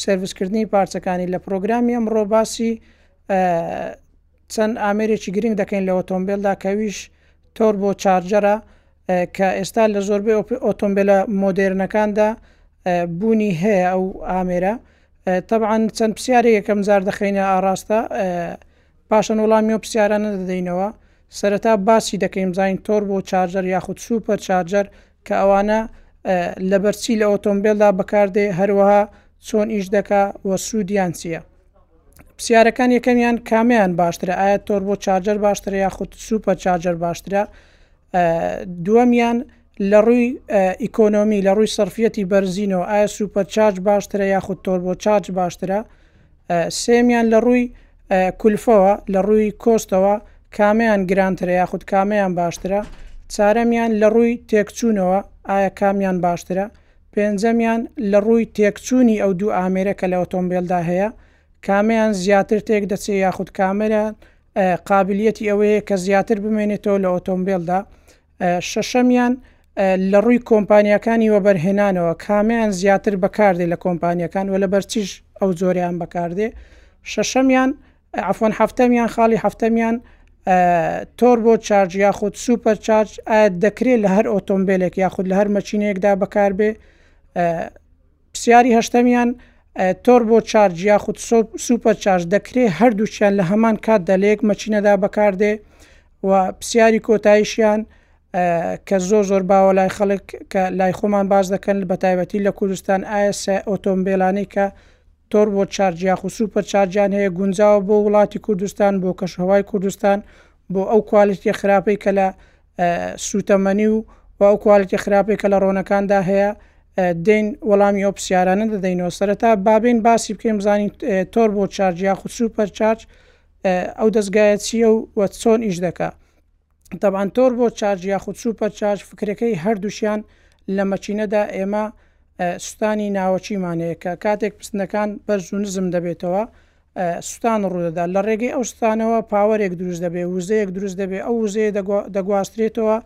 سێرڤسکردنی پارچەکانی، لە پرۆگرامی ئەمڕۆ باسی چەند ئامێرێکی گرنگ دەکەین لە ئۆتۆمبیلدا کەویش تۆر بۆ چارجەرە کە ئێستا لە زۆربەی ئۆتۆمبیلە مۆدێرنەکاندا بوونی هەیە ئەو ئامێرە طبعاان چەند پرسیارێک یەکەم زار دەخینە ئاراستە پاشان وڵامی و پرسیارانە دەدەینەوە سەرەتا باسی دەکەین زین تۆر بۆ چارجەر یاخود سوپەر چارجەر کە ئەوانە لەبەر چی لە ئۆتۆمبێلدا بەکاردێ هەروەها چۆن ئیش دەکا و سوودیان چییە پرسیارەکان یەکەمیان کامیان باشترە ئایا تۆر بۆ چارجەر باشترە یاخود سوپە چارجەر باشترە دووەمیان لە ڕووی ئیکۆنۆمی لە ڕووی سەرفەتی بەرزینەوە ئایا سوپەر چارج باشترە یاخود تۆر بۆ چارج باشترە سێیەمیان لە ڕووی کولفەوە، لە ڕووی کۆستەوە کامەیان گرانترە یاخود کامەیان باشترە، چارەمیان لە ڕووی تێکچوونەوە ئایا کامیان باشترە، پێنجەمیان لە ڕووی تێکچوونی ئەو دوو ئامێرە کە لە ئۆتۆمبێلدا هەیە کامەیان زیاتر تێک دەچێ یاخود کامەیان قابلیەتی ئەوەیە کە زیاتر بمێنێتەوە لە ئۆتۆمبێلدا. شەشەمیان، لە ڕووی کۆمپانیاکانی وەبەرهێنانەوە کامیان زیاتر بەکاردێ لە کۆمپانیەکان و لەبەرچیش ئەو جۆریان بەکاردێ شەشەمیان ئەفۆن هەفتەمیان خاڵی هەفتەمیان تۆر بۆ چارج یاخود سوپەر چارج دەکرێت لە هەر ئۆتۆمبیلێک یاخود لە هەر مەچینەیەکدا بەکاربێ پرسیاری هەشتەمیان، تۆربۆ چارج یاخود سوپەر چارج دەکرێ هەردووکیان لە هەمان کاتدا لە یەک مەچینەدا بەکاردێ و پرسیاری کۆتایشیان کە زۆر زۆر باوە لای خەڵک کە لای خۆمان باز دەکەن بە تایبەتی لە کوردستان ئایسە ئۆتۆمبیلانی کە تۆربۆ چارج یاخود سوپەر چارجیان هەیە گونجاوە بۆ وڵاتی کوردستان بۆ کەشوهوای کوردستان بۆ ئەو کوالێتیە خراپەی کە لە سوتەمەنی و و ئەو کوالێتی خراپەی کە لە ڕۆنەکاندا هەیە دێین وەڵامی ئەو پرسیارانە دەدەینەوە سەرەتا بابین باسی بکەین بزانین تۆر بۆ چارج یا خود سوپەر چارج ئەو دەستگایە چییە و وە چۆن ئیش دەکە تەبان تۆر بۆ چارج یا خود سوپەر چارج فکرەکەی هەردووشیان لە مەچینەدا ئێمە سوستانی ناوەچیمانەیە کە کاتێک پستنەکان بەرز و نزم دەبێتەوە ستان ڕوودەدات، لە ڕێگەی ئەو ستانەوە پاوەرێک دروست دەبێت، وزەیەک دروست دەبێت، ئەو وزەیە دەگواسترێتەوە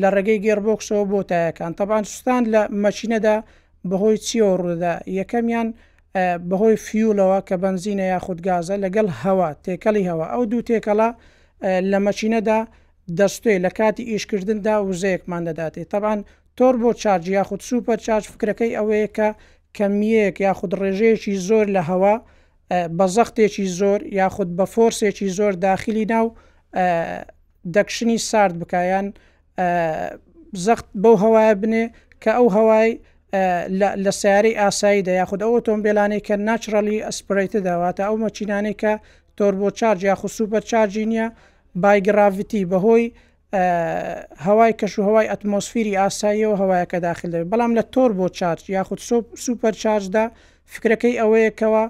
لە ڕێگەی گێڕبۆکسەوە بۆ تایەکان، تەبان سوستان لە مەچینەدا بەهۆی چیەوە ڕوودەدا، یەکەمیان بەهۆی فیولەوە کە بەنزینە یاخود گازە لەگەڵ هەوا تێکەڵی هەوا ئەو دوو تێکەڵە لە مەچینەدا دەستێ لە کاتی ئیشکردندا وزەیەکمان دەداتێ تەبان تۆربۆ چارج یاخود سوپەر چارج فکرەکەی ئەوەیە کە کەمیەیەک یاخود ڕێژەیەکی زۆر لە هەوا بە زەختێکی زۆر یاخود بە فۆرسێکی زۆر داخلی ناو دەکشنی سارد بکایان زەخت بەو هەوایە بنێ کە ئەو هەوای لە سیارەی ئاسایی دە یاخود ئەو ئۆتۆمبیلانەی کە ناچڕەلی ئەسپریتە داواتە ئەو مەچینانەی کە تۆربۆ چارج یاخود سوپەر چارجی نییە بایگراڤتی بەهۆی هەوای کەشوهەوای ئەتمۆسفیری ئاساییەوە هەوایەکە داخل دەبێت بەڵام لە تۆر بۆ چارج یاخود سۆپ سوپەر چارجدا فکرەکەی ئەوەیەکەوە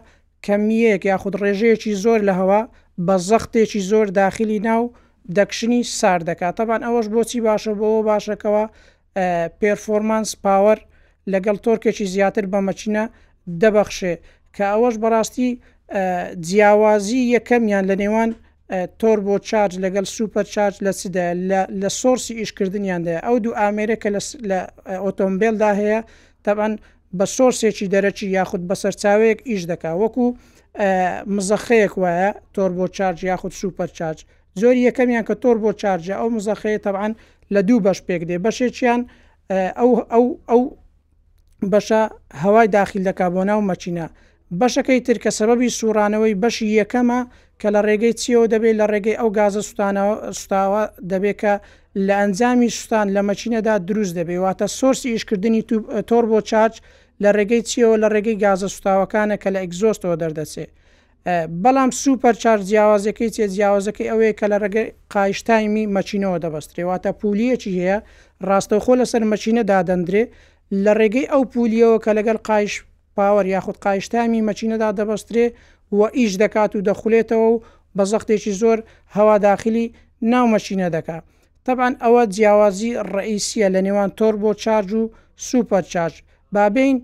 کەمیەک یاخود ڕێژەیەکی زۆر لە هەوا بە زەختێکی زۆر داخلی ناو دەکشنی سارد دەکات تەبان ئەوەش بۆچی باشە بۆەوە باشەکەەوە پێرفۆرمانس پاوەر لەگەڵ تۆرکێکی زیاتر بە مەکینە دەبەخشێ کە ئەوەش بەڕاستی جیاوازی یەکەمیان لە نێوان تۆربۆ چارج لەگەڵ سوپەر چارج لە چدا لە سۆرسی ئیشکردنیاندایە ئەو دوو ئامێرە کە لە ئۆتۆمبیلدا هەیە تەبەن بە سۆرسێکی دەرەکی یاخود بەسەرچاوەیەک ئیش دەکا وەکو مزەخەیەک وایە تۆربۆ چارج یاخود سوپەر چارج جۆری یەکەمیان کە تۆر بۆ چارجە ئەو مزەخەیە تەبعەن لە دوو بەش پێک دێ بەشێکیان ئەو ئەو ئەو بەشە هەوای داخیل دەکا بۆ ناو مەچینە بەشەکەی تر کە سەبەبی سوڕانەوەی بەشی یەکەمە کە لە ڕێگەی چیەوە دەبێت لە ڕێگەی ئەو گازە سوستانەوە سوستاوە دەبێت کە لە ئەنجامی سوستان لە مەچینەدا دروست دەبێت واتە سۆرسی ئیشکردنی تۆر بۆ چارج لە ڕێگەی چیەوە لە ڕێگەی گازە سوستاوەکانە کە لە ئەگزۆستەوە دەردەچێت بەڵام سوپەر چارج جیاوازەکەی چیە؟ جیاوازەکەی ئەوەیە کە لە ڕێگەی قایش تایمی مەکینەوە دەبەسترێ واتە پولیەکی هەیە ڕاستەوخۆ لەسەر مەکینە دادەندرێ لە ڕێگەی ئەو پولیەوە کە لەگەل قایش پاوەر یاخود قایش تایمی مەکینەدا دەبەسترێ و ئیش دەکات و دەخولێتەوە و بە زەختێکی زۆر هەوا داخلی ناو مەکینە دەکا تەبعەن ئەوە جیاوازی ڕئیسیە لە نێوان تۆربۆ چارج و سوپەر چارج با بێین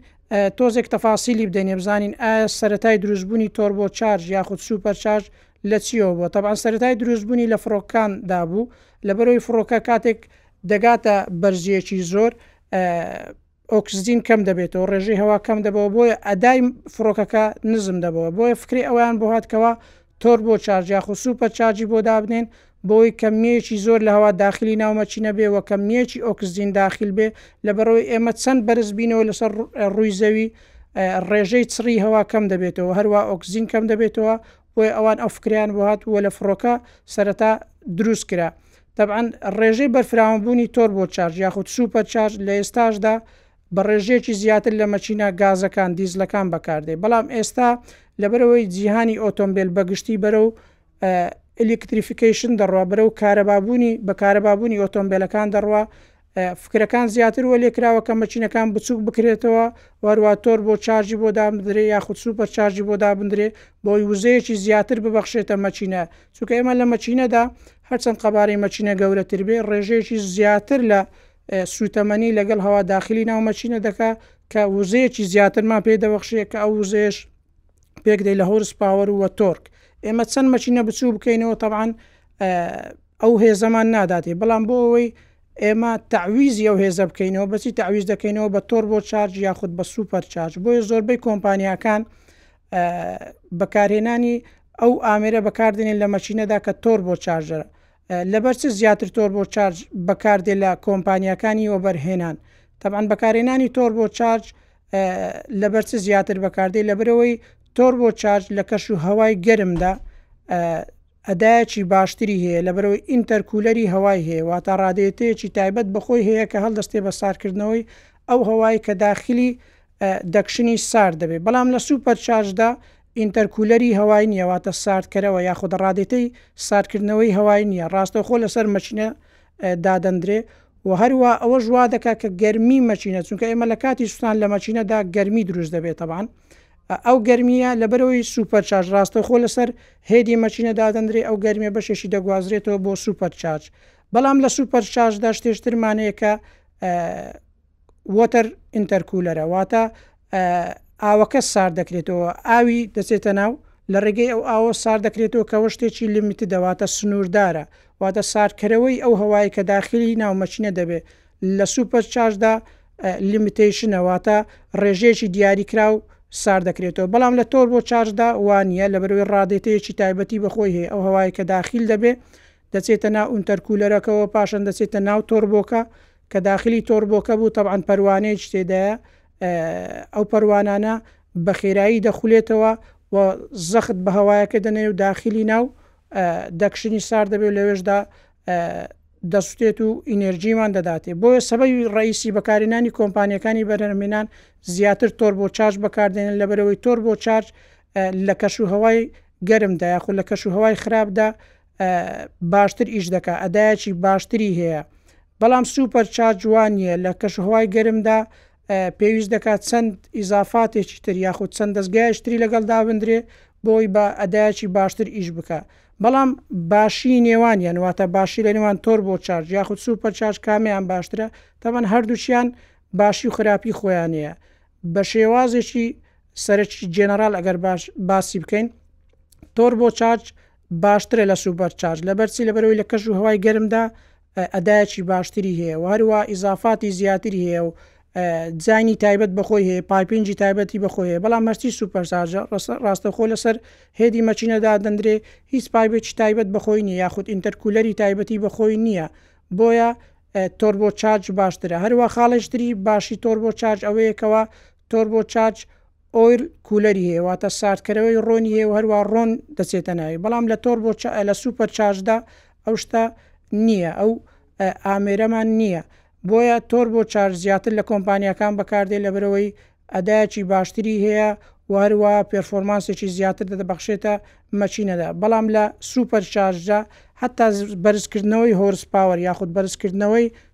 تۆزێک تەفاسیلی بدەینێ بزانین ئایا سەرەتای دروستبوونی تۆربۆ چارج یاخود سوپەر چارج لە چیەوە بووە تەبعەن سەرەتای دروستبوونی لە فڕۆکان دابوو لەبەرەوەی فڕۆکە کاتێک دەگاتە بەرزیەکی زۆر ئۆکسجین کەم دەبێتەوە ڕێژەی هەوا کەم دەبەوە بۆیە ئەدای فڕۆکەکە نزم دەبەوە بۆیە فکری ئەویان بۆ هات کەوا تۆر بۆ چارجیاخ و سوپە چارجی بۆ دابنێن بۆی کەمیەکی زۆر لە هەوا داخلی ناومەچینە بێ وە کەمیەکی ئۆکسجین داخل بێ لە بەرەوەی ئێمە چەند بەرز بینەوە لەسەر ڕووی زەوی ڕێژەی چڕی هەوا کەم دەبێتەوە هەروە ئۆکسزین کەم دەبێتەوە بۆیە ئەوان ئەو فکرەیان بۆ هات و لە فڕۆکە سەرەتا دروست کرا. تەبعەن ڕێژەی بەرفراوانبوونی تۆربۆ چارج یاخود سوپەر چارج لە ئێستاشدا بە ڕێژەیەکی زیاتر لە مەکینە گازەکان، دیزڵەکان، بەکاردێ بەڵام ئێستا لەبەرئەوەی جیهانی ئۆتۆمبێل بە گشتی بەرەو ئەلیکتریفیکەیشن دەڕوا، بەرەو کارەبابوونی بە کارەبابوونی ئۆتۆمبێلەکان دەڕوا، فکرەکان زیاتر وەلێ کراوە کە مەچینەکان بچووک بکرێتەوە وەروە تۆر بۆ چارجی بۆ دابدرێ یاخود سوپەر چارجی بۆ دابدرێ بۆی وزەیەکی زیاتر ببەخشێتە مەچینە چونکە ئێمە لە مەچینەدا هەرچەند قەبارەی مەچینە گەورەتر بێ ڕێژەیەکی زیاتر لە سوتەمەنی لەگەڵ هەوا داخلی ناو مەچینە دەکا کە وزەیەکی زیاترمان پێ دەبەخشێ کە ئەو وزێش پێکدەی لە هۆرس پاوەر وە تۆرک ئێمە چەند مەچینە بچوو بکەینەوە تەعاان ئەو هێزەمان ناداتێ بەڵام بۆ ئەوەی ئێمە تەعویزی ئەو هێزە بکەینەوە بەچی تەعویز دەکەینەوە بە تۆر بۆ چارج یاخود بە سوپەر چارج بۆیە زۆربەی کۆمپانیاکان بەکارهێنانی ئەو ئامێرە بەکاردێنین لە مەچینەدا کە تۆر بۆ چارجەرە لەبەر چ زیاتر تۆر بۆ چارج بەکاردێ لە کۆمپانیەکانی وەبەرهێنان تەبان بەکارێنانی تۆر بۆ چارج لەبەر چ زیاتر بەکاردێ لەبرەوەی تۆر بۆ چارج لە کەش و هەوای گەرمدا ئەدایەکی باشتری هەیە لەبەرئەوەی ئینتەر کوولەری هەوای هەیە واتە ڕادێتەیەکی تایبەت بەخۆی هەیە کە هەڵدەستێ بە ساردکردنەوەی ئەو هەوایەی کە داخلی دەکشنی سارد دەبێت بەڵام لە سوپەر چارجدا ئینتەر کوولەری هەوای نیە واتە ساردکەرەوە یاخود ڕادێتەی ساردکردنەوەی هەوای نیە ڕاستەوخۆ لەسەر مەچینە دادەندرێ و هەروا ئەوەش وا دەکا کە گەرمی مەچینە چونکە ئێمە لە کاتی سوتان لە مەچینەدا گەرمی دروست دەبێت تەبان ئە ئەو گەرمییە لەبەرەوەی سوپەر چارج ڕاستەوخۆ لەسەر هێدی مەکینە دادەندرێ ئەو گەرمییە بەشێکی دەگوازرێتەوە بۆ سوپەر چارج بەڵام لە سوپەر چارجدا شتێشترمان هەیە کە وەتەر ئینتەرکولەرە واتە ئاوەکە سار دەکرێتەوە ئاوی دەچێتە ناو لە ڕێگەی ئەو ئاوە سار دەکرێتەوە کەەوە شتێکی لمیت دەواتە سنووردارە واتە ساردکەرەوەی ئەو هەوای کە داخلی ناومەچینە دەبێت لە سوپەر چارجدا لیمیتەیشنە واتە ڕێژەیەکی دیاریکراو سارد دەکرێتەوە بەڵام لە تۆربۆ چارجدا وانە لەبەروی ڕادێتەیەکی تایبەتی بەخۆی هەیە ئەو هەوای کە داخیل دەبێ دەچێتە ناو ئونتەرکولەرەکەەوە پاشان دەچێتە ناو تۆربۆکە کە داخلی تۆربۆکە بوو تەعاان پەروانەیەکی تێدایە ئەو پەروانانە بە خێرایی دەخولێتەوە و زەخت بە هەوایەکە دەنێ و داخلی ناو دەکشنی سار دەبێت لەوێشدا دەسوتێت و ئینێرجیمان دەداتێ بۆیە سەبەبی ڕئیسی بەکارهێنانی کۆمپانیەکانی بەرهەمهێنان زیاتر تۆر بۆ چارج بەکاردێنن لەبەرەوەی تۆر بۆ چارج لە کەش و هەوای گەرمدا یاخود لە کەش و هەوای خراپدا باشتر ئیش دەکا ئەدایەکی باشتری هەیە بەڵام سوپەر چارج وانە لە کەش هەوای گەرمدا پێویست دەکات چەند ئیزافاتێکی تر یاخود چەند دەزگایەکی تری لەگەڵ دابندرێ بۆ ئەوەی بە ئەدایەکی باشتر ئیش بکا بەڵام باشی نێوانیان واتە باشی لە نێوان تۆر بۆ چارج یاخود سوپەر چارج کامیان باشترە تەبەن هەردووچیان باشی و خراپی خۆیانەیە بە شێوازێکی سەرەکی جێنەرال ئەگەر باش باسی بکەین تۆر بۆ چارج باشترە لە سوپەر چارج لەبەرچی لەبەرەوەی لە کەش و هەوای گەرمدا ئەدایەکی باشتری هەیە و هەروەها ئیزافاتی زیاتری هەیە و دیزاینی تایبەت بە خۆی هەیە پایپینگی تایبەتی بە خۆی هەیە بەڵام هەرچی سوپەرچارجە ڕاستە ڕاستەخۆ لەسەر هێدی مەچینە دادەندرێ هیچ پایبێکی تایبەت بە خۆی نیە یاخود ئینتەرکولەری تایبەتی بە خۆی نییە بۆیە تۆربۆ چارج باشترە هەروە خاڵێشتری باشی تۆربۆ چارج ئەوەیەکەوە تۆربۆ چارج ئۆیل کوولەری هەیە واتە ساردکەرەوەی ڕۆنی هەیە و هەروا ڕۆن دەچێتە ناوی بەڵام لە تۆربۆ لە سوپەر چارجدا ئەو شتە نییە ئەو ئامێرەمان نییە بۆیە تۆر بۆ چارج زیاتر لە کۆمپانیەکان بەکاردێ لە برەوەی ئەدایکی باشتری هەیە و هەروە پێرفۆرمانسێکی زیاتر دەدەبەخشێتە مەچینەدا بەڵام لە سوپەر چارجدا حتا بەرزکردنەوەی هۆرس پاوەەر یاخود بەرزکردنەوەی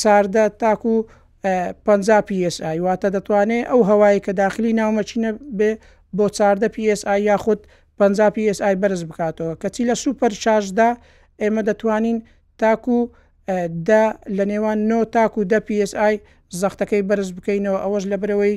چاردە تاکو پەنجا PSI واتە دەتوانێ ئەو هەوایەی کە داخلی ناو مەکینە بێ بۆ چاردە PSI یاخود پەنجا PSI بەرز بکاتەوە کەچی لە سوپەر شارژدا ئێمە دەتوانین تاکو دە لە نێوان نۆ تاکو دە PSI زەختەکەی بەرز بکەینەوە ئەوەش لەبەرەوەی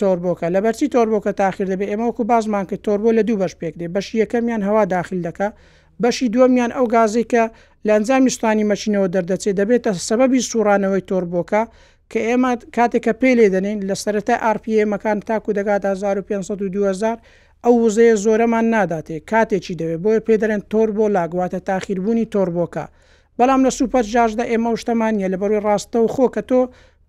تۆربۆکە لەبەرچی تۆربۆکە تاخیر دەبێ ئێمە وەکو باسمان کرد تۆربۆ لە دوو بەش پێک دێ بەشی یەکەمیان هەوا داخیل دەکا بەشی دووەمیان ئەو گازەی کە لە ئەنجامی سوتانی مەچینەوە دەردەچێ دەبێتە سەبەبی سوڕانەوەی تۆربۆکە کە ئێمە کاتێک کە پێ لێ دەنین لە سەرەتای ئارپیەمەکان تاکو دەگاتە 1500 و 2000 ئەو وزەیە زۆرەمان ناداتێ کاتێکی دەوێ بۆیە پێ دەرێن تۆربۆ لاگ واتە تاخیربوونی تۆربۆکە بەڵام لە سوپەرجاژدا ئێمە ئەو شتەمان نیە لەبەروی ڕاستەو خۆ کە تۆ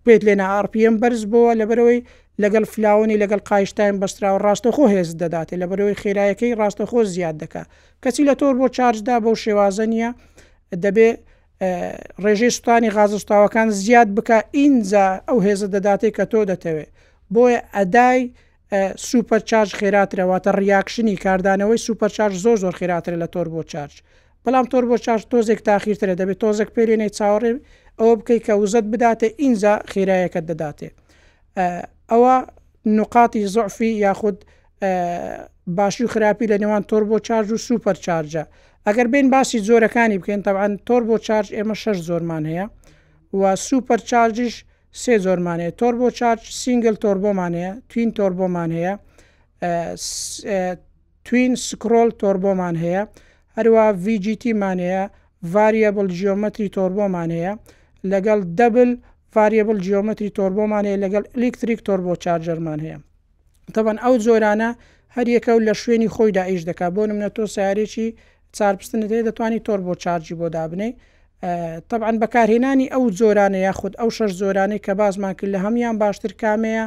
پێت لێنا ئاڕپیئێم بەرز بۆوە لەبەرئەوەی لەگەڵ فلاونی لەگەڵ قایش تایم بەستراوە ڕاستەوخۆ هێزت دەداتێ لەبەرئەوەی خێرایەکەی ڕاستەوخۆ زیاد دەکا کەچی لە تۆربۆ چارجدا بەو شێوازە نیە دەبێ ڕێژەی سوتانی غازە سوتاوەکان زیاد بکە ئینجا ئەو هێزە دەداتێ کە تۆ دەتەوێ بۆیە ئەدای سوپەر چارج خێراترەواتە ڕیاکشنی کاردانەوەی سوپەر چارج زۆر زۆر خێراترە لە تۆربۆ چارج بەڵام تۆر بۆ چارج تۆزێک تاخیرترە دەبێت تۆزەک پێرێنەی چاوەڕێ ئەوە بکەیت کە وزەت بداتێ ئینجا خێرایەکەت دەداتێ ئەوە نقاتی زعفی یاخود باشی و خراپی لە نێوان تۆر بۆ چارج و سوپەر چارجە ئەگەر بین باسی زۆرەکانی بکەین تاوان تۆر بۆ چارج ئێمە شش زۆرمان هەیە و سوپەر چارجش سێ زۆرمانەیە تۆر بۆ چارج سینگل تۆر بۆمان هەیە توین تۆر بۆمان هەیە توین سکرۆل تۆربۆمان هەیە، هەروەها ڤی جی تی مان هەیە، ڤاریەبڵ جیۆمەتری تۆربۆمان هەیە لەگەڵ دەبل، ڤاریەبڵ جیۆمەتری تۆربۆمان هەیە لەگەڵ ئیلیکتریک تۆربۆچارجەرمان هەیە. تەبەن ئەو جۆرانە هەر یەکە و لە شوێنی خۆیدا ئیش دەکات، بۆ نمونە تۆ سەیارەیەکی چار پستنت هەیە دەتوانی تۆربۆ چارجی بۆ دابنێی. تەبعەن بەکارهێنانی ئەو جۆرانە یاخود ئەو شەش جۆرانەی کە باسمان کرد لە هەموویان باشتر کامەیە؟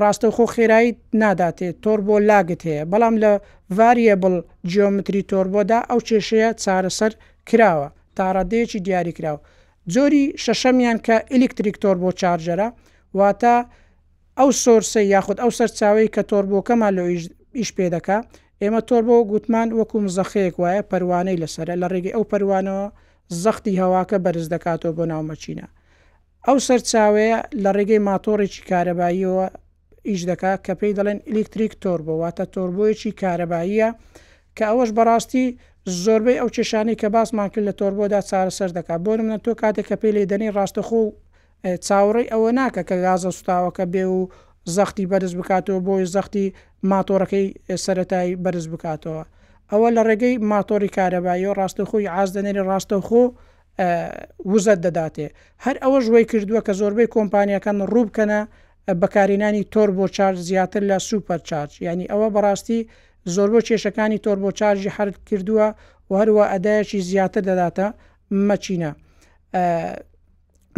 ڕاستەوخۆ خێراییت ناداتێ، تۆربۆ لاگت هەیە، بەڵام لە ڤاریەبڵ جیۆمتری تۆربۆدا ئەو کێشەیە چارەسەر کراوە تا ڕاددەیەکی دیاریکراو. جۆری شەشەمیان کە ئیلیکتریک تۆربۆ چارجەرە، واتە ئەو سۆرسەی یاخود ئەو سەرچاوەی کە تۆربۆکەمان لۆ ئیش پێ دەکا. ئێمە تۆربۆ گوتمان وەکوو مزەخەیەک وایە پەروانەی لەسەرە لە ڕێگەی ئەو پەروانەوە زەختی هەواکە بەرز دەکاتەوە بۆ ناو مەکینە. ئەو سەرچاوەیە لە ڕێگەی ماتۆڕێکی کارەباییەوە ئیش دەکات کە پێی دەڵێن ئیلیکتریک تۆربۆ واتە تۆربۆیەکی کارەباییە کە ئەوەش بەڕاستی زۆربەی ئەو کێشانەی کە باسمان کرد لە تۆربۆدا چارەسەر دەکات بۆ نمونە تۆ کاتێک کە پێی لێدەنی ڕاستەخۆ و چاوەڕێی ئەوە ناکە کە گازە سوتاوەکە بێ و زەختی بەرز بکاتەوە بۆی زەختی ماتۆڕەکەی سەتایی بەرز بکاتەوە ئەوە لە ڕێگەی ماتۆری کارەباییەوە ڕاستەخۆی ئاز دەنێری ڕاستەخۆ وزەت دەداتێ. هەر ئەوەش وەی کردووە کە زۆربەی کۆمپانیاکان ڕوو بکەنە بەکارهێنانی تۆربۆ چارج زیاتر لە سوپەر چارج یانی ئەوە بەڕاستی زۆربە کێشەکانی تۆربۆ چارجی حەل کردووە و هەروە ئەدایەکی زیاتر دەداتە مەکینە.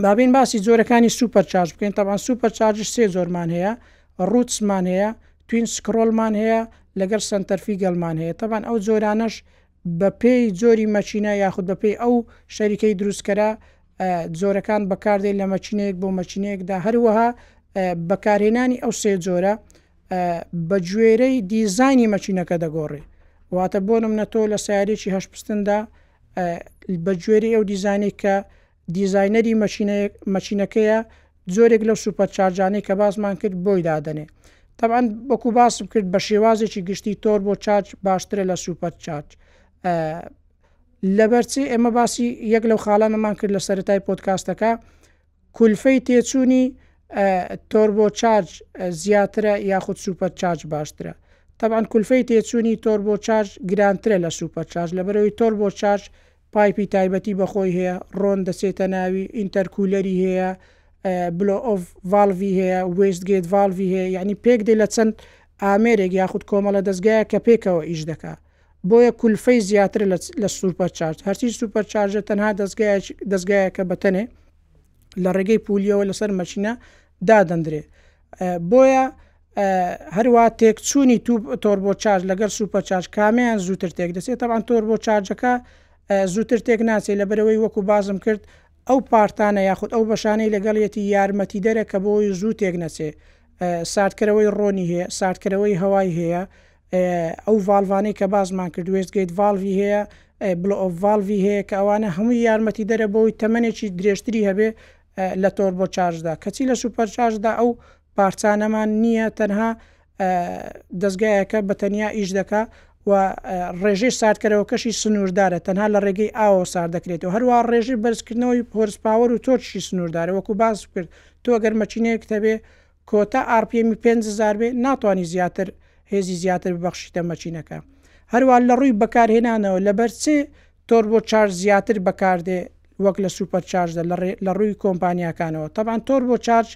با بێین باسی جۆرەکانی سوپەر چارج بکەین تەبان سوپەر چارجش سێ جۆرمان هەیە ڕوتسمان هەیە توین سکرۆلمان هەیە لەگەر سەنتەرفی گەلمان هەیە تەبان ئەو جۆرانەش بە پێی جۆری مەکینە یاخود بە پێی ئەو شەریکەی دروستکەرە جۆرەکان بەکاردێت لە مەکینەیەک بۆ مەکینەیەکدا هەروەها بەکارهێنانی ئەو سێ جۆرە بە گوێرەی دیزانی مەکینەکە دەگۆڕێ واتە بۆنم نەتۆ لە سیارێکی هەشپستندا بە گوێری ئەو دیزانی کە دیزاینەری مەشینەکەیە جۆرێک لەو سوپەر چارجانەی کە باسمان کرد بۆی دادەنێ تەبعەن وەکو باسم کرد بە شێوازێکی گشتی تۆر بۆ چارج باشترە لە سوپەر چارج لەبەرچی ئێمە باسی یەک لەو خاڵانەمان کرد لە سەرای پۆتکاستەکە کولفەی تێچوونی تۆر بۆ چارج زیاترە یاخود سوپەر چارج باشترە تەبان کولفەی تێچوونی تۆر بۆ چارج گرانترە لە سوپەر چارج لەبەرەوەی تۆر بۆ چارج پایپی تایبەتی بەخۆی هەیە، ڕۆن دەچێتە ناوی، ئینتەرکولەری هەیە، بلۆ ئۆف ڤاڵڤی هەیە، وێست گێت ڤاڵڤی هەیە، یەعنی پێک دێ لە چەند ئامێرێک یاخود کۆمەڵە دەزگایەک کە پێکەوە ئیش دەکا بۆیە کولفەی زیاترە لە سوپەر چارج هەرچی سوپەر چارجە تەنها دەزگایەکی دەزگایەکە بەتەنێ لە ڕێگەی پولیەوە لەسەر مەشینە دادەندرێ بۆیە هەروا تێکچوونی توپ تۆربۆ چارج لەگەر سوپە چارج کامیان زووتر تێک دەسێت تەوان تۆربۆ چارجەکە زووتر تێک ناچێت لە بەرەوەی وەکو بازم کرد ئەو پارتانە یاخود ئەو بەشانەی لەگەڵیەتی یارمەتی دەرە کە بۆی زوو تێک نەچێ ساردکەرەوەی ڕۆنی هەیە ساردکەرەوەی هەوای هەیە ئەو ڤالڤانەی کە بازمان کرد وێستگەیت ڤالڤی هەیە بلۆڤالڤی هەیە کە ئەوانە هەمووی یارمەتی دەرە بۆی تەمەێکی درێژتری هەبێ لە تۆربۆ چارجدا کەچی لە سوپەر چارجدا ئەو پارچانەمان نییە تەنها دەستگایەکە بە تەنیا ئیش دەکا و ڕێژەی ساردکەرەوەکەشی سنووردارە تەنها لە ڕێگەی ئاوە سار دەکرێت و هەروە ڕێژی بەرزکردنەوەی پۆرسپاوەر و تۆرچی سنووردارە وەکو باس کرد تۆ گەر مەچینەیەک تەبێ کۆتا ئارپیێمی پێنج هەزار بێ ناتوانی زیاتر هێزی زیاتر ببەخشیتە مەچینەکە هەروا لەڕووی بەکارهێنانەوە لەبەر چ تۆربۆ چارج زیاتر بەکاردێ وەک لە سوپەر چارجدا لەڕووی کۆمپانیاکانەوە تەبعەن تۆربۆ چارج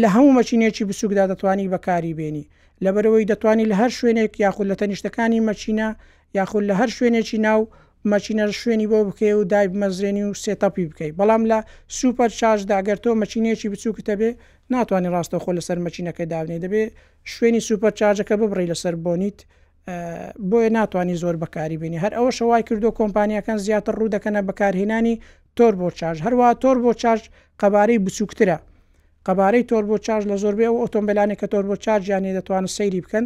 لە هەموو مەچینەیەکی بچوکدا دەتوانی بەکاری بێنی لەبەرئەوەی دەتوانی لە هەر شوێنێک یاخود لە تەنیشتەکانی مەچینە یاخود لە هەر شوێنێکی ناو مەچینە شوێنی بۆ بکەی و دایبمەزرێنی و سێتەپی بکەی بەڵام لە سوپەر چارجدا گەر تۆ مەچینەیەکی بچوکت هەبێ ناتوانی ڕاستەوخۆ لەسەر مەچینەکە دابنێی دەبێ شوێنی سوپەر چارجەکە ببڕی لەسەر بۆنیت بۆیە ناتوانانی زۆر بەکاری بینی هەر ئەوە شەوای کردو کۆمپانیەکان زیاتر ڕوو دەکەنە بەکارهێنانی تۆر بۆ چارج هەروە تۆر بۆ چارج قەبارەی بچووکترە قەبارەی تۆر بۆ چارج لە زۆربێ و ئۆتۆمبیلانی کە تۆر بۆ چارجیانێ دەتوانن سەیری بکەن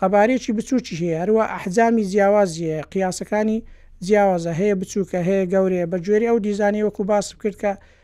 قەبارێکی بچووکی هەیە هەروە ئەحجامی جیاوازیە قیاسەکانی جیاوازە هەیە بچووکە هەیە گەورەیە بە گوێری ئەو دیزانانی وەکو باس بکرد کە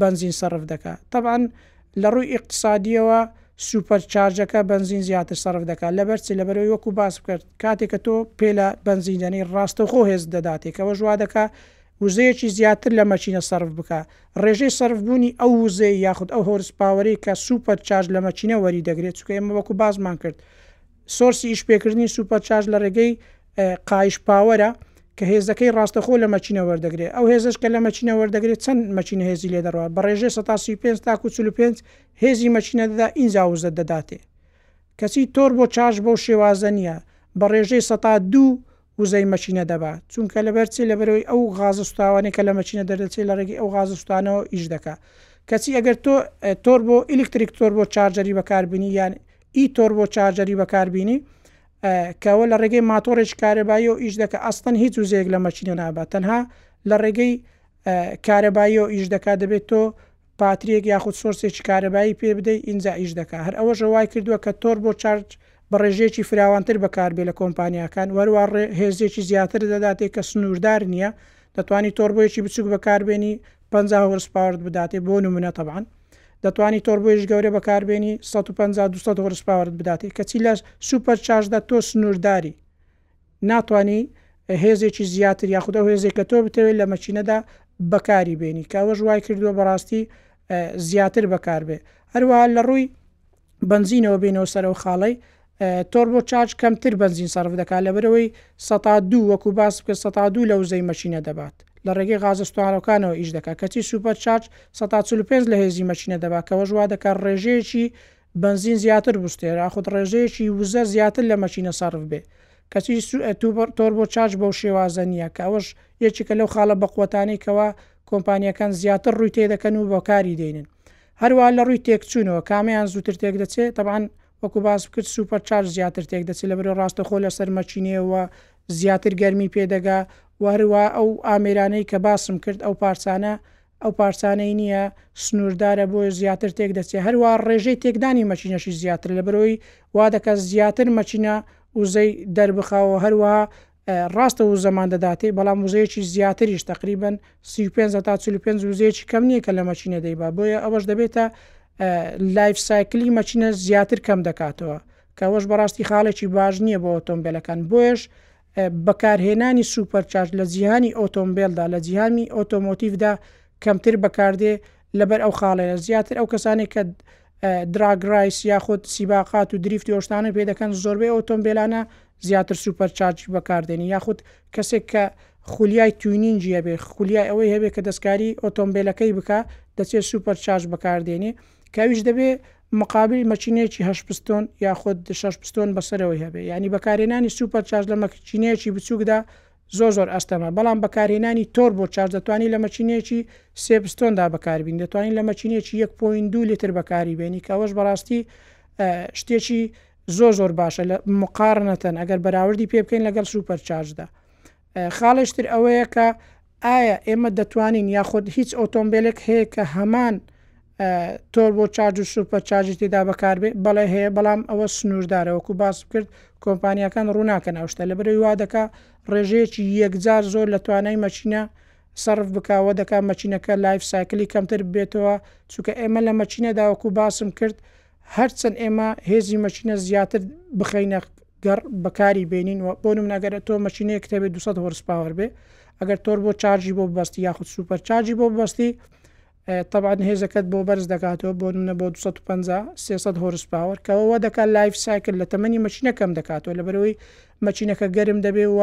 بەنزین سەرف دەکا تەبعەن لە ڕووی ئیقتسادیەوە سوپەر چارجەکە بەنزین زیاتر سەرف دەکا لەبەر چ لەبەرەوەی وەکو باس بکەرد کاتێ کە تۆ پێلە بەنزین دەنێی ڕاستەوخۆ هێزت دەداتێ کەوەش وا دەکا وزەیەکی زیاتر لە مەکینە سەرف بکا ڕێژەی سەرف بوونی ئەو وزەی یاخود ئەو هۆرس پاوەرەی کە سوپەر چارج لە مەکینە وەری دەگرێ چونکە ئێمە وەکو باسمان کرد سۆرسی ئیشپێکردنی سوپەرچارج لە ڕێگەی قایش پاوەرە کە هێزەکەی ڕاستەخۆ لە مەکینە وەردەگرێت ئەو هێزش کە لە مەکینە وەردەگرێت چەند مەکینە هێزی لێ دەڕوات بە ڕێژێ 135 تاکو 45 هێزی مەکینە دەدا ئینجا وزە دەداتێ کەچی تۆر بۆ چارج بەو شێوازە نییە بە ڕێژەی 102 وزەی مەکینە دەبا چونکە لەبەر چی لەبەرەوەی ئەو غازە سوتاوانەی کە لە مەکینە دەردەچێت لە ڕێگەی ئەو غازە سوتانەوە ئیش دەکا کەچی ئەگەر تۆ تۆربۆ ئیلکتریک تۆربۆ چارجەری بەکاربینی یان ئی تۆربۆ چارجەری بەکاربینی کەەوە لە ڕێگەی ماتۆڕێک کارەبایی و ئیش دەکە ئەستن هیچ وزەیەک لە مەچینە نابات تەنها لە ڕێگەی کارەبایی و ئیش دەکات دەبێت تۆ باتریەک یاخود سۆرسێکی کارەبایی پێ بدەی ئینجا ئیش دەکا هەر ئەوەشە وای کردوە کە تۆربۆ چارج بە ڕێژەیەکی فراوانتر بەکار بێ لە کۆمپانیاکان و هەروەها ڕێ هێزێکی زیاتر دەداتێ کە سنوردار نیە دەتوانی تۆربۆیەکی بچوک بەکار بێنی پەنجا هۆرس پاوەرت بداتێ بۆ نمونە تەبعەن دەتوانی تۆربۆیش گەورە بەکار بێنی سەد و پەنجا دوو سەد هۆرس پاوەرت بداتێ کەچی لە سوپەر چارجدا تۆ سنورداری ناتوانی هێزێکی زیاتر یاخود ئەو هێزەی کە تۆ بتەوێت لە مەکینەدا بەکاری بێنی کە ئەوەش وای کردووە بەڕاستی زیاتر بەکار بێ هەروەها لە ڕووی بنزینەوە بینەوە سەرەوە خاڵی تۆربۆ چارج کەمتر بنزین سەرف دەکات لەبەرەوەی سەتا دوو وەکو باس بکە سەتا دوو لە وزەی مەشینە دەبات لە ڕێگەی غازستوانەکانەوە ئیش دەکات کەچی سوپەر چارج 145 لە هێزی مەشینە دەبات کەەوەژوا دەکات ڕێژەیەکی بەنزین زیاتر بوستێ ڕاخود ڕێژەیەکی وزە زیاتر لە مەکینە سەرف بێ کەچی تۆربۆ چارج بەو شێوازە نیە کە ئەوەش یەکێکە لەو خاڵە بەقوەتانەی کەوا کۆمپانیەکان زیاتر ڕووی تێدەکەن و بەکاری دێنن هەروا لە ڕووی تێکچونەوە کامیان زوتر تێک دەچێ تەبعەن وەکو باس بکرد سوپەر چارج زیاتر تێک دەچێ لە بەرێ ڕاستەخۆ لەسەر مەکینەیە وە زیاتر گەرمی پێ دەگا وە هەروا ئەو ئامێرانەی کە باسم کرد ئەو پارچانە ئەو پارچانەی نییە سنووردارە بۆیە زیاتر تێک دەچێت هەروا ڕێژەی تێکدانی مەچینەشی زیاترە لەبەرئەوەی وادەکات زیاتر مەچینە وزەی دەربخاوەوە هەروەها ڕاستە وزەمان دەداتێ بەڵام وزەیەکی زیاتریش تەقریبەن سی و پێنج هەتا چل و پێنج وزەیەکی کەم نییە کە لە مەچینە دەیبا بۆیە ئەوەش دەبێتە لایف سایکلی مەچینە زیاتر کەم دەکاتەوە کەوەش بەڕاستی خاڵێکی باش نییە بۆ ئۆتۆمبیلەکان بۆیش بەکارهێنانی سوپەرچارج لە جیهانی ئۆتۆمبێلدا، لە جیهانی ئۆتۆمۆتیڤدا کەمتر بەکاردێ لەبەر ئەو خاڵەیە، زیاتر ئەو کەسانەی کە دراگ رایس یاخود سیباقات و دریفتی ئەو شتانە پێ دەکەن زۆربەی ئەو ئۆتۆمبێلانە زیاتر سوپەرچارجی بەکاردێنی یاخود کەسێک کە خولیای توینینگی هەبێ خولیای ئەوەی هەبێ کە دەستکاری ئۆتۆمبێلەکەی بکا دەچێ سوپەرچارج بەکاردێنێ کە ئەویش دەبێ مقابل مەکینەیەکی هەشت پستۆن یاخود شەش پستۆن بەسەرەوەی هەبێ یعنی بەکارهێنانی سوپەر چارج لە مەکینەیەکی بچووکدا زۆر زۆر ئەستەمە بەڵام بەکارهێنانی تۆر بۆ چارج دەتوانانی لە مەکینەیەکی سێ پستۆندا بەکاربین دەتوانین لە مەکینەیەکی یەک پۆین دوو لتر بەکاری بێنی کە ئەوەش بەڕاستی شتێکی زۆر زۆر باشە لە مقارنەتەن ئەگەر بەراوردی پێ بکەین لەگەڵ سوپەر چارجدا خاڵێش تر ئەوەیە کە ئایا ئێمە دەتوانین یاخود هیچ ئۆتۆمبیلێک هەیە کە هەمان تۆر بۆ چاج و سوپە چاجی تێدا بەکاربێ بەڵێ هەیە بەڵام ئەوە سنووردارەوەکو باس کرد کۆمپانیەکان ڕووناکە ناوشتە لە برەوی وا دەکا ڕێژەیەکی یەکجار زۆر لە توانای مەچینە سەرف بکەوە دەکات مەچینەکە لایف ساکلی کەمتر بێتەوە چونکە ئێمە لە مەچینەداوەکو باسم کرد هەرچەند ئێمە هێزی مەشینە زیاتر بخەینە گەڕ بەکاری بینین و بۆ نمونە گەرە تۆ مەشینەیەک تەبێت 200 هۆرس پاوەر بێ ئەگەر تۆر بۆ چارجی بۆ بەستی یاخود سوپەر چارجی بۆ بەستی طبعا هێزەکەت بۆ بەرز دەکاتەوە بۆ نمونە بۆ 250 300 هۆرس پاوەر کەەوە دەکات لایف سایکل لە تەمەنی مەشینە کەم دەکاتەوە لە بەرەوەی مەچینەکە گەرم دەبێ و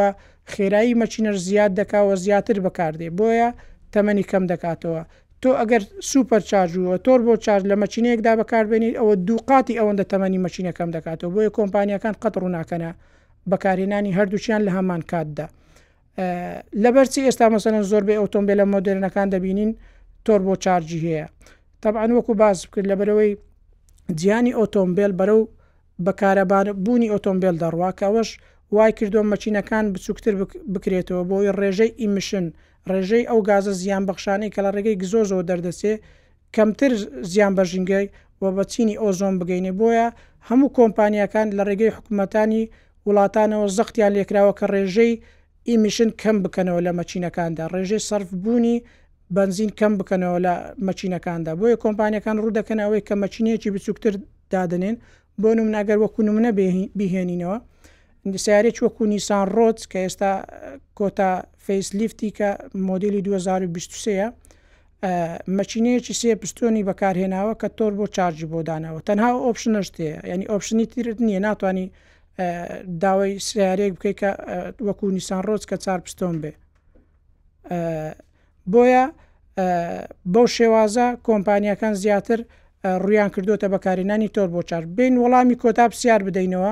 خێرایی مەچینەر زیاد دەکاوە زیاتر بەکاردێ بۆیە تەمەنی کەم دەکاتەوە تۆ ئەگەر سوپەر چارج و تۆربۆ چارج لە مەکینەیەکدا بەکاربێنیت ئەوە دوو قاتی ئەوەندە تەمەنی مەکینە کەم دەکاتەوە بۆیە کۆمپانیاکان قەت ڕووناکەنە بەکارهێنانی هەردووچیان لە هەمان کاتدا لەبەرچی ئێستا مەسەن زۆر بێ ئۆتۆمبیلە مۆدررنەکان دەبینین تۆربۆ چارجی هەیە طبعاان وەکو باز بکرد لە بەرەوەی جیانی ئۆتۆمبیل بەرە و بەکارەبان بوونی ئۆتۆمبیل دەڕوا کە ئەوەش وای کردووە مەچینەکان بچووکتر بکرێتەوە بۆی ڕێژەی ئیمشن ڕێژەی ئەو گازە زیانبەخشانەی کە لە ڕێگەی گزۆزەوە دەردەچێت کەمتر زیان بە ژینگە و بە چینی ئۆزۆن بگەینێت بۆیە هەموو کۆمپانیاکان لە ڕێگەی حکومەتانی وڵاتانەوە زەختیان لێکراوە کە ڕێژەی ئیمیشن کەم بکەنەوە لە مەچینەکاندا ڕێژەی سەرف بوونی بەنزین کەم بکەنەوە لە مەچینەکاندا بۆیە کۆمپانیاکان ڕوو دەکەنە ئەوەی کە مەچینەیەکی بچووکتر دادەنێن بۆ نمونە گەر وەکو نمونە بیهێنینەوە سیارێک وەکو نیسان ڕۆت کە ئێستا کۆتا فەیس لیفتی کە مۆدیلی 2023ە مەچینەیەکی سێ پستۆنی بەکارهێناوە کە تۆر بۆ چارجی بۆ داناوە تەنها ئۆپشن نشتەیە ینی ئۆپشنی ترت نییە ناتانی داوای سیارێک بکەیت کە وەکو نیسان ڕۆز کە چار پستۆن بێ بۆیە بەو شێوازە کۆمپانیاکان زیاتر ڕویان کردوتە بەکارێنانی تۆر بۆ چارج بین وەڵامی کۆتا پرسیار بدەینەوە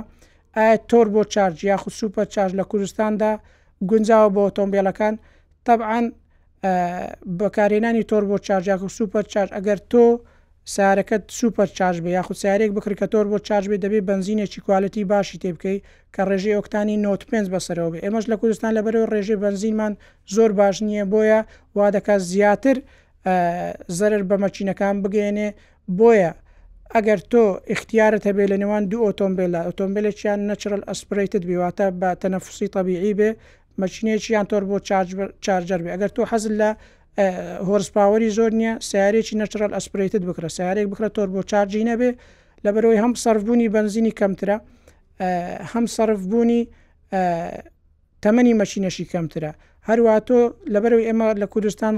ئایا تۆر بۆ چارج یاخود سوپەر چارج لە کوردستاندا گونجاوە بۆ ئۆتۆمبیلەکان طبعاان بەکارێنانی تۆر بۆ چارجاکە سوپەر چارج ئەگەر تۆ سەیارەکەت سوپەر چارج بێ یاخود سەیارەیەک بکڕی کە تۆربۆ چارج بێ دەبێ بەنزینێکی کوالێتی باشی تێ بکەی کە ڕێژەی ئۆکتانی نۆت پێنج بەسەرەوە بێ ئێمەش لە کوردستان لەبەرئەوەی ڕێژەی بەنزینمان زۆر باش نییە بۆیە وا دەکا زیاتر زەرەر بە مەکینەکان بگەیەنێ بۆیە ئەگەر تۆ ئیختیارت هەبێ لە نێوان دوو ئۆتۆمبێلا ئۆتۆمبێلێکیان نەچرەل ئەسپرەیتد بێ واتە بە تەنەفسی تەبیعی بێ مەکینەیەکی یان تۆربۆ چارج چارجەر بێ ئەگەر تۆ حەزت لە هۆرس پاوەری زۆر نییە سیارێکی نەچرال ئەسپرێتت بکرە سیارێک بکرە تۆربۆ چارجی نەبێ لەبەرەوەی هەم سەربوونی بنزینی کەمترە هەم سەرفبوونی تەمەنی مەشینەشی کەمترە هەروە تۆ لەبەرەوەی ئێمە لە کوردستان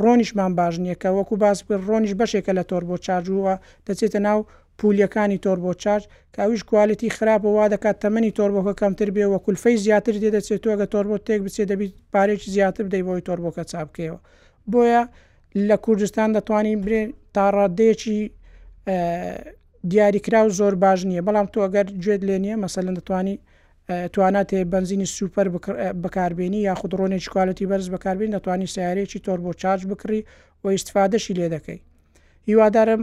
ڕۆنیشمان باش نییە کە وەکو باس ڕۆنیش بەشێکە لە تۆر بۆ چارجووە دەچێتە ناو پولیەکانی تۆربۆ چارج کە ئەویش کوالێتی خراپە وادەکات تەمەنی تۆربۆکە کەمتر بێ وە کولفەی زیاتری تێ دەچێت تۆ ئەگە تۆربۆت تێک بچێت دەبیت پارەیەکی زیاتر بدەی بۆی تۆربۆکە چا بکەیەوە بۆیە لە کوردستان دەتوانین برێ تاڕادەیەکی دیاریکرا و زۆر باش نییە بەڵام تۆ ئەگەر گوێت لێ نییە مەسەلەن دەتوانی توانات هەیە بنزینی سوپەر بەکاربیێنی یاخود ڕۆنێکی کوالەتی بەرز بەکاربین دەتوانانی سیارێکی تۆر بۆ چارج بکڕی و ئیسفادەشی لێ دەکەی هیوادارم